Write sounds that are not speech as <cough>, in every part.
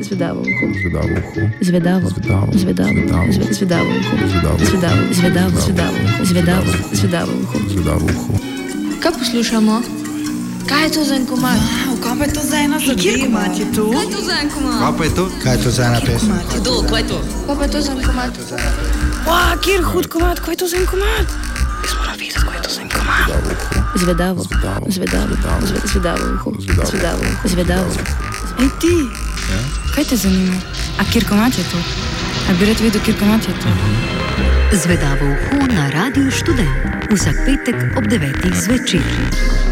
Zvedavo uho. Zvedavo uho. Zvedavo. Zvedavo. Zvedavo. Zvedavo. Zve- Zvedavo uho. Zvedavo. Zvedavo. Zvedavo. Zvedavo. Zvedavo. Zvedavo. Zvedavo uho. Zvedavo uho. Kaj poslušamo? Kaj je to za en komad? Wow, kaj pa je to za ena zadeva? komat je to? Kaj je to za en komad? Kaj pa je to? Kaj je to za ena pesem? Kdo, kaj je to? Kaj pa je to za en komad? Wow, kjer hud komat, kaj je to za en komat? Jaz moram videti, kaj je to za en komat. Zvedavo. Zvedavo. Zvedavo. Zvedavo. Zve- Zvedavo. Zvedavo. Zvedavo. Zvedavo. Ej ti, kaj te zanima? A kjer komat je to? A bi rad vedel, kjer komat je to? Zvedavo uho na Radiu Študent. Vsak petek ob 9. zvečer.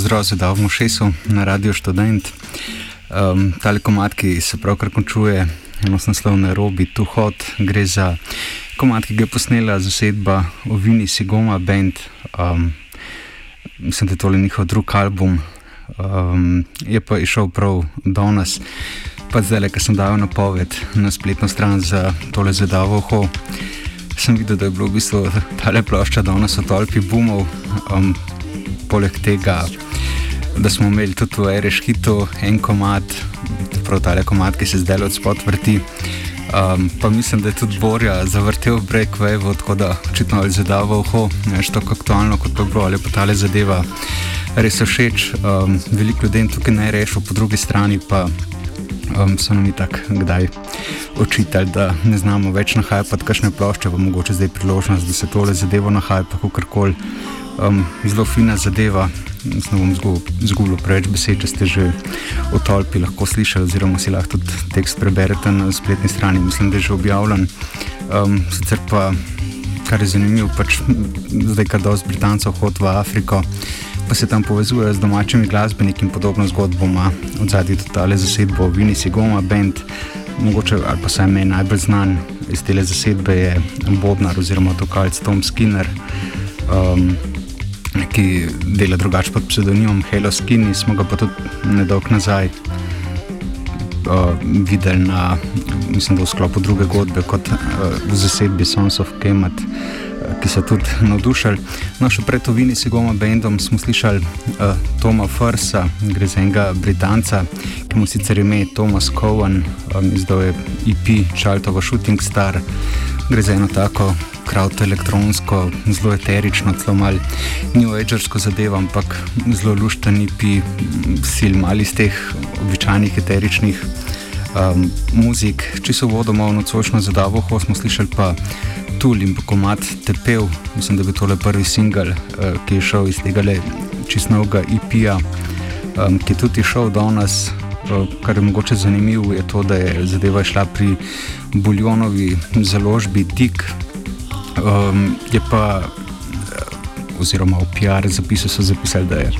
Pozdrav za Davmo Šesu na Radio Student. Um, tale komat, ki se pravkar končuje, enos naslov na robi, tu hod, gre za komat, ki ga je posnela zasedba Ovini Sigoma Band. Um, mislim, da je tole njihov drug album, um, je pa išel prav do nas. Pa zdaj, ker sem dal napoved na spletno stran za tole zadavo, ho, sem videl, da je bilo v bistvu tale plošča do nas od Alpi Bumov. Um, poleg tega, da smo imeli tudi v Ereškitu en komat, prav ta komat, ki se zdaj od spod vrti. Um, pa mislim, da je tudi Borja zavrtel Breakwave, tako da očitno ali zadava uho, nešto tako aktualno kot pa bro, ali pa tale zadeva. Res je všeč, um, veliko ljudi tukaj ne rešil, po drugi strani pa um, so nam tako kdaj očitali, da ne znamo več nahajati kakšne plošče, pa mogoče zdaj priložnost, da se tole zadevo nahaja, pa kako koli um, zelo fina zadeva. Ne bom zgubil preveč besed, če ste že o tolpi lahko slišali, oziroma si lahko tudi tekst preberete na spletni strani. Mislim, da je že objavljen. Um, sicer pa, kar je zanimivo, pač zdaj, kad dosti Britancev hodi v Afriko, pa se tam povezujejo z domačimi glasbeniki in podobno zgodbo ima od zadnji totale zasedbo Vini Sigoma Band. Mogoče, ali pa saj meni najbolj znan iz te zasedbe je Bodnar oziroma Dokalc Tom Skinner. Um, ki dela drugače pod pseudonimom Halo Skinny, smo ga pa tudi nedolgo nazaj uh, videli na, mislim, v sklopu druge godbe kot uh, v zasedbi Sons of Kemat. Ki so tudi <laughs> navdušili. No, še pred Ovini Sigoma Bendom smo slišali uh, Toma Fursa, gre za enega Britanca, ki mu sicer ime Thomas Cowan, um, izdal je Child of a Shooting Star. Gre za eno tako kraut elektronsko, zelo eterično, zelo malo new agersko zadevo, ampak zelo luštani pi, sil mali iz teh običajnih eteričnih um, muzik. Če so vodoma v nocočno zadavo, smo slišali pa Tul in Komat Tepev, mislim, da bi tole prvi singel, uh, ki je šel iz tega le čistnega IP-ja, um, ki je tudi šel do nas. Uh, kar je mogoče zanimivo, je to, da je zadeva šla pri Buljonovi založbi Tik, Um, je pa, eh, oziroma v PR zapisu so zapisali, da je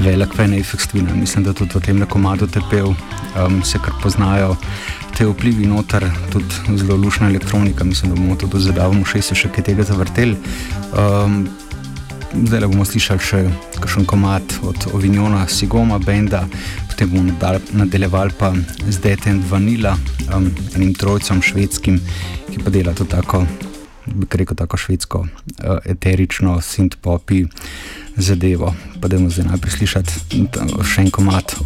velik fan efektivna. Mislim, da tudi v tem komadu tepel um, se kar poznajo te vplivi noter, tudi zelo lušna elektronika. Mislim, da bomo tudi zadavno še se še kaj tega zavrteli. Um, zdaj bomo slišali še kakšen komad od Ovinjona, Sigoma, Benda, potem bomo nadaljevali pa z Detem Vanila, um, enim trojcem švedskim, ki pa dela to tako rekel, tako švedsko, uh, eterično, sint-popi zadevo. Pa da bomo zdaj najprej slišali še en komat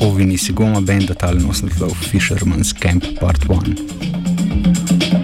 o Vini Sigoma, Benda, ali nosno Fisherman's Camp Part 1.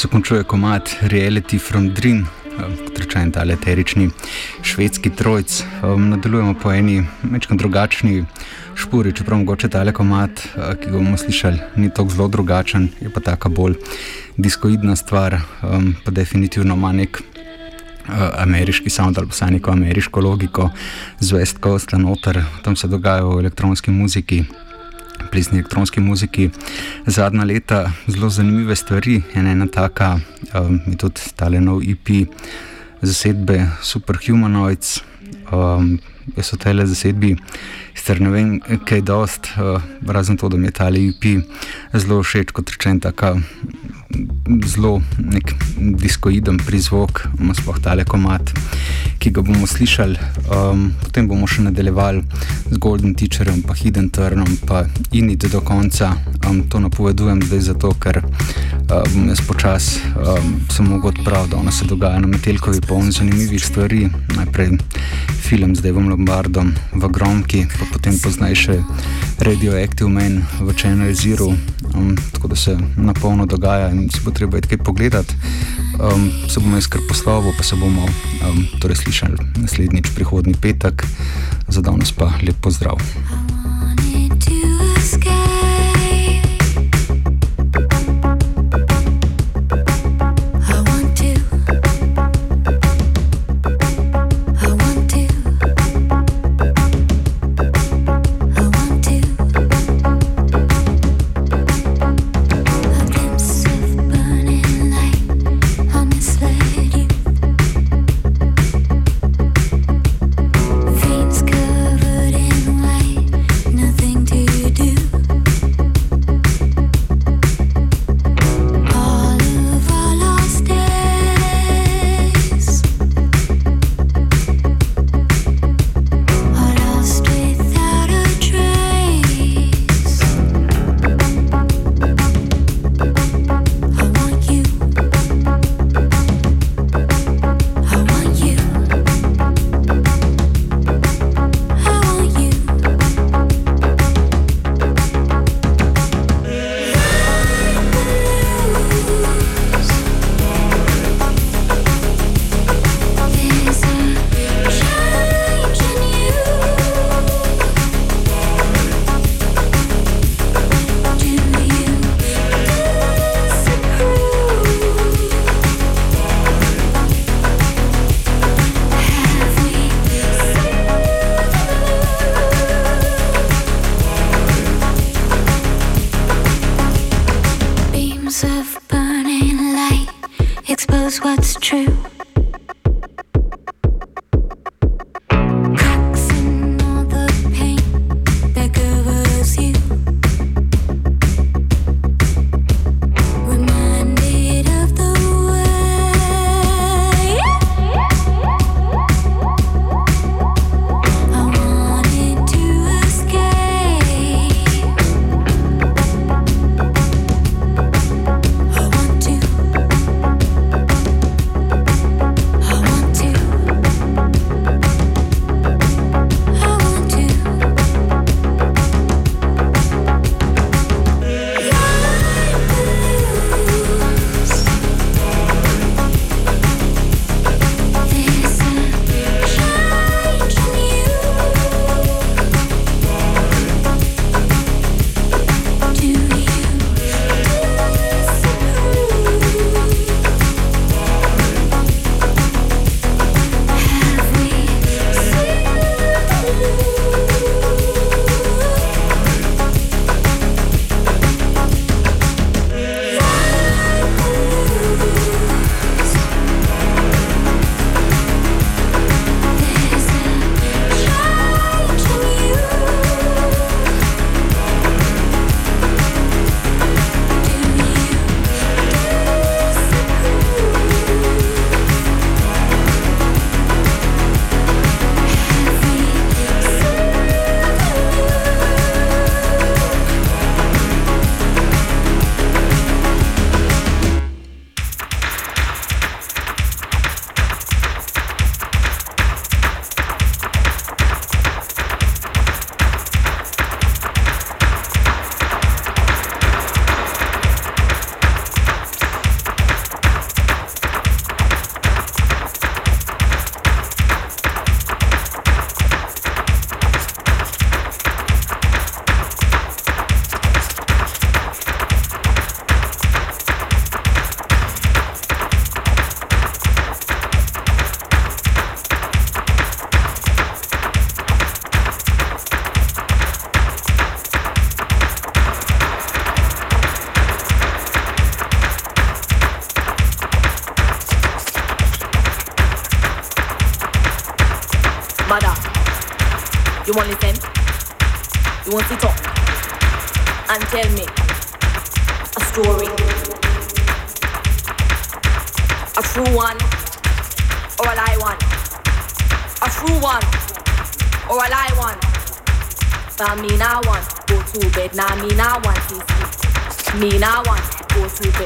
se končuje komat Reality from Dream, kot rečem, ta leterični švedski trojc. Um, nadaljujemo po eni mečkam drugačni špuri, čeprav mogoče ta komat, ki ga bomo slišali, ni tako zelo drugačen, je pa taka bolj diskoidna stvar, um, pa definitivno ima nek ameriški sound ali vsaj neko ameriško logiko z West Coasta noter, tam se dogaja v elektronski muziki. Plesni elektronski muziki. Zadnja leta zelo zanimive stvari, ena ena taka, um, tudi tale nov IP, zasedbe Superhumanoids, um, so tele zasedbi, sicer ne vem, kaj dost, uh, razen to, da mi je tale IP zelo všeč, kot rečem, taka zelo nek diskoiden prizvok, ima sploh tale komat, ki ga bomo slišali. Um, potem bomo še nadaljevali z Golden Teacherjem, pa Hidden Turnom, pa Init do konca. Um, to napovedujem zdaj zato, ker uh, bom jaz počas um, se mogel odpraviti, da ono se dogaja na Metelkovi poln zanimivih stvari. Najprej film z Devom Lombardom v Gromki, pa potem poznaj še Radioactive Man v Channel Zero. Um, tako da se na polno dogaja in si bo treba kaj pogledati. Um, se bomo jaz kar poslovil, pa se bomo um, torej slišali naslednjič prihodni petek. Za danes pa lep pozdrav. Veins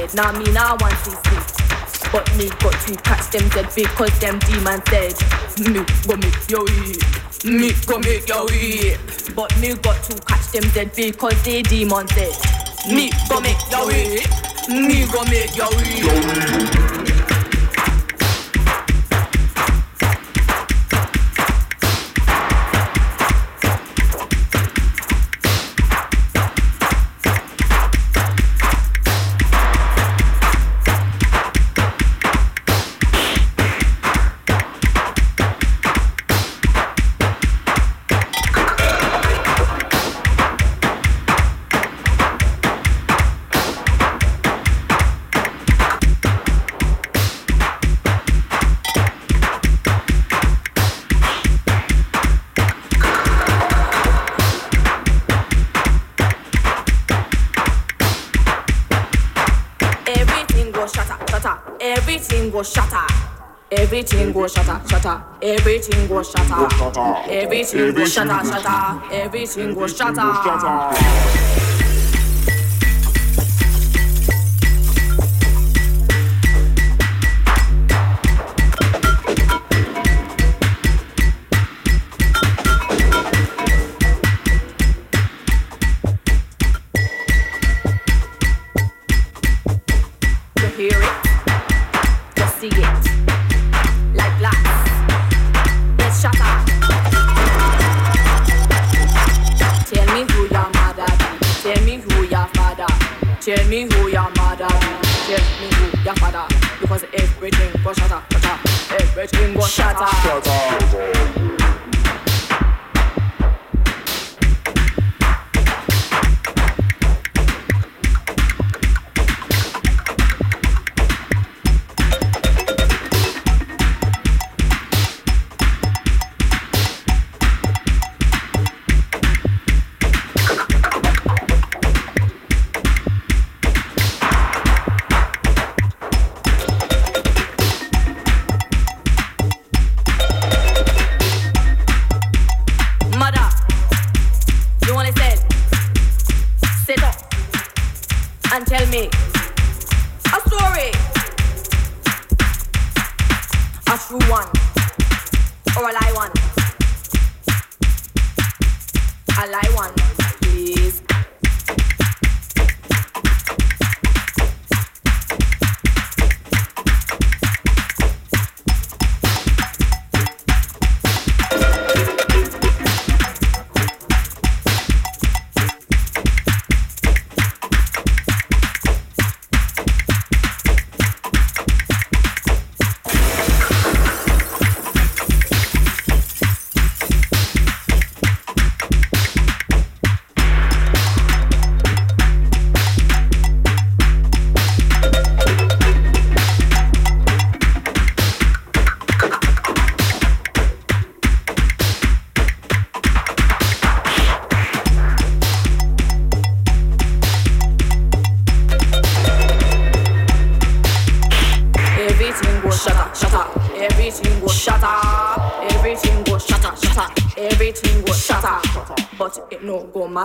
bed, now me now want to sleep. But me got to catch them dead because them demons dead. Me go make yo eat. Me go make yo eat. But me got to catch them dead because they demons dead. Me go make yo eat. Me go make yo eat. Shatter, shatter. Everything go shatter. Everything go shatter, shatter. Everything go shatter. Everything go shatter, shatter. Everything go shatter.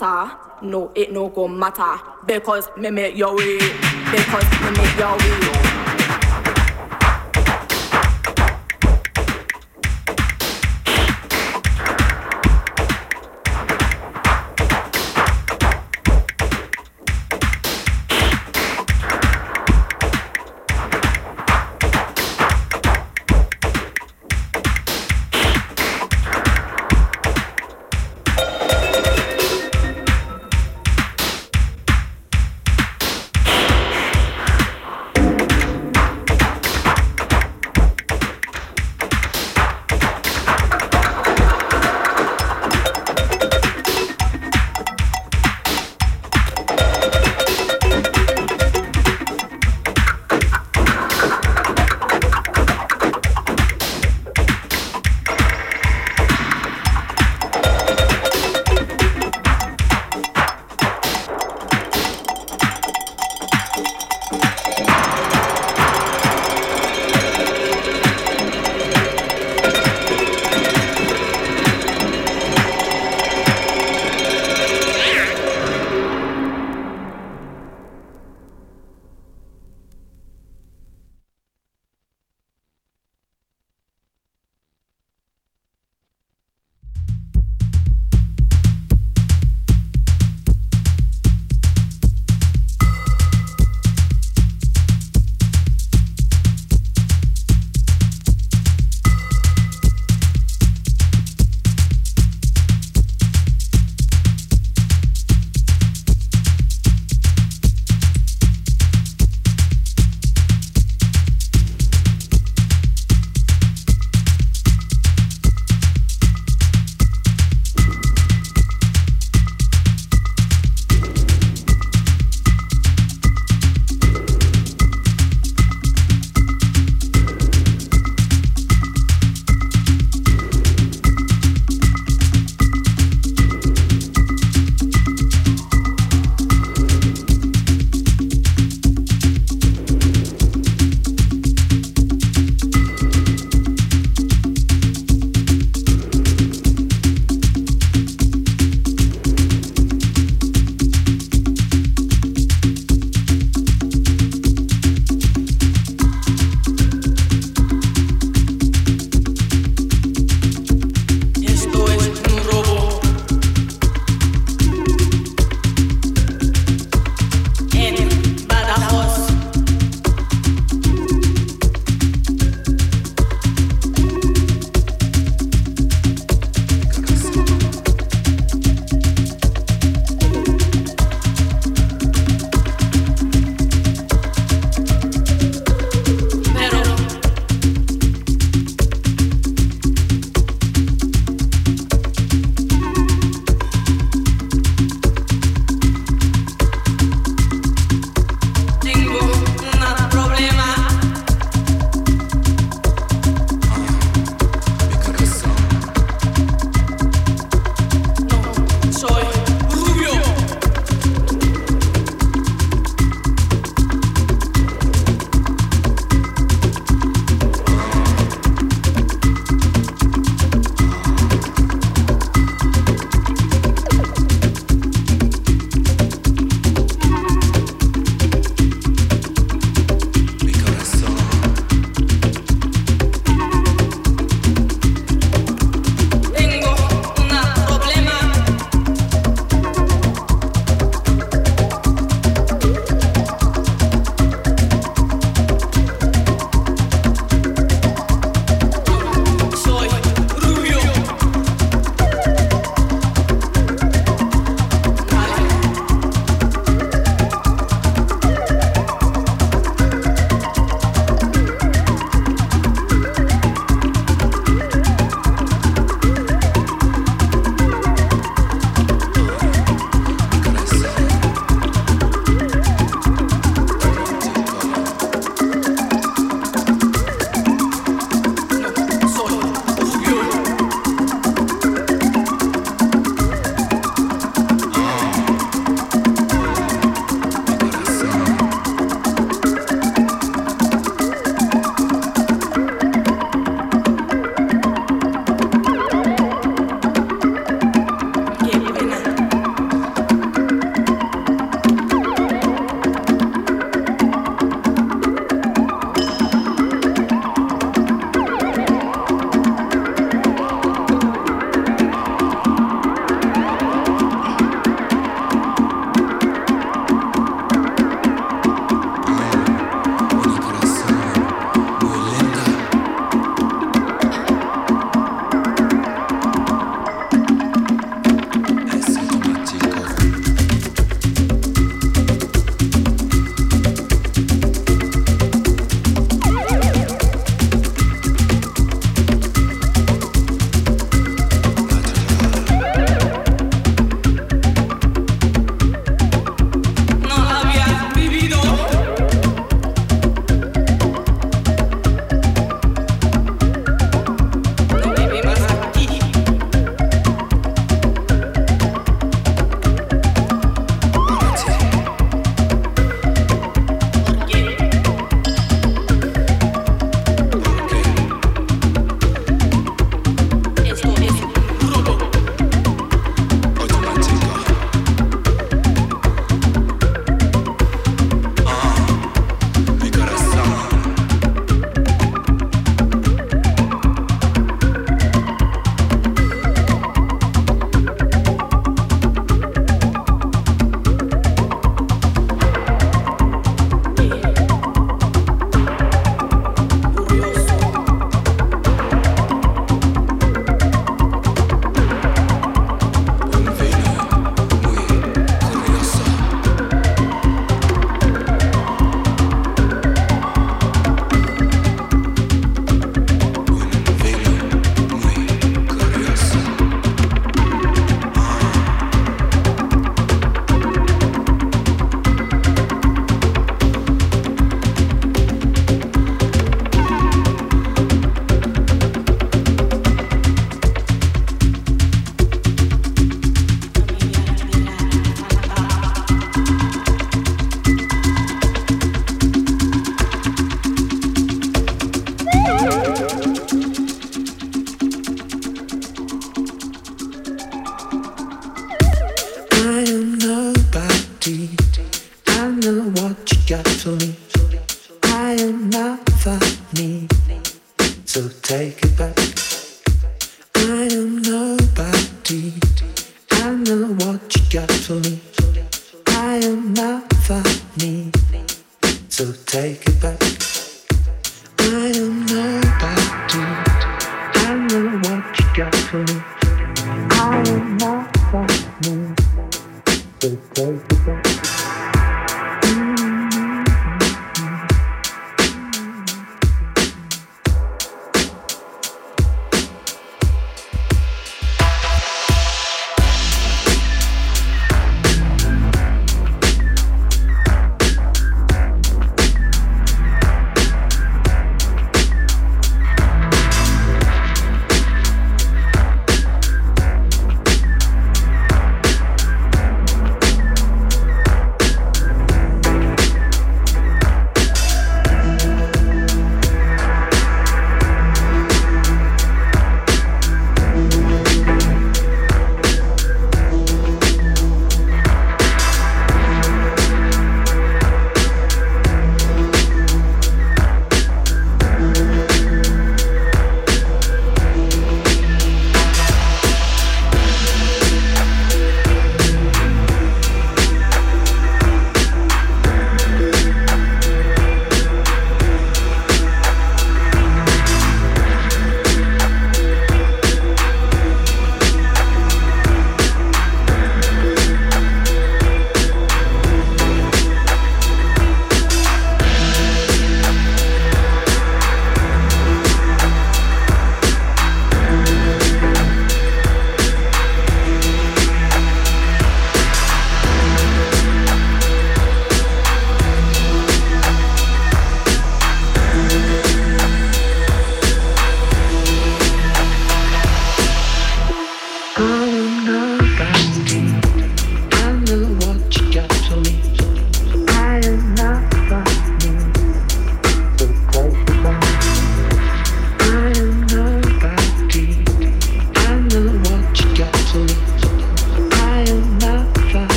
Matter. No, it no go matter. Because me make your way. Because me make your way.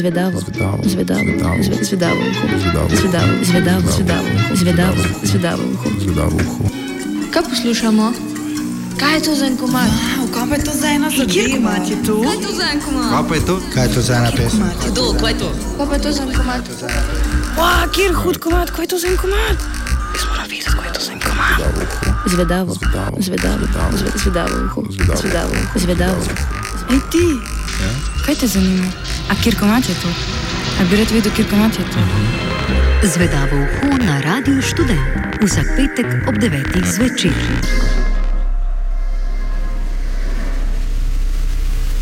Zvedavo. Zvedavo. Zvedavo. Zvedavo. Zve- Zvedavo. Zvedavo. Zvedavo. Zvedavo. Zvedavo. Zvedavo. Zvedavo uho. Zvedavo uho. Kaj poslušamo? Kaj je to za en komad? Kaj pa je to za ena zadeva? to? Kaj je to za en komad? Kaj pa je to? Kaj je to za ena pesem? Kdo, kaj je to? Kaj pa je to za en komad? Wow, kjer hud komad, kaj je to za en komad? Jaz moram vedeti, kaj je to za en komad. Zvedavo. Zvedavo. Zvedavo. Zvedavo. Zve- Zvedavo uho. Zvedavo. Zvedavo. Zvedavo. Ej ti, kaj te zanima? A kjer komad je to? A bi rad vedel, kjer komad je to? Zvedavo uho na Radiu Študent vsak petek ob 9. zvečer.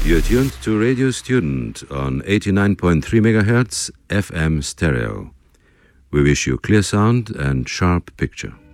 You're tuned to Radio Student on 89.3 MHz FM stereo. We wish you clear sound and sharp picture.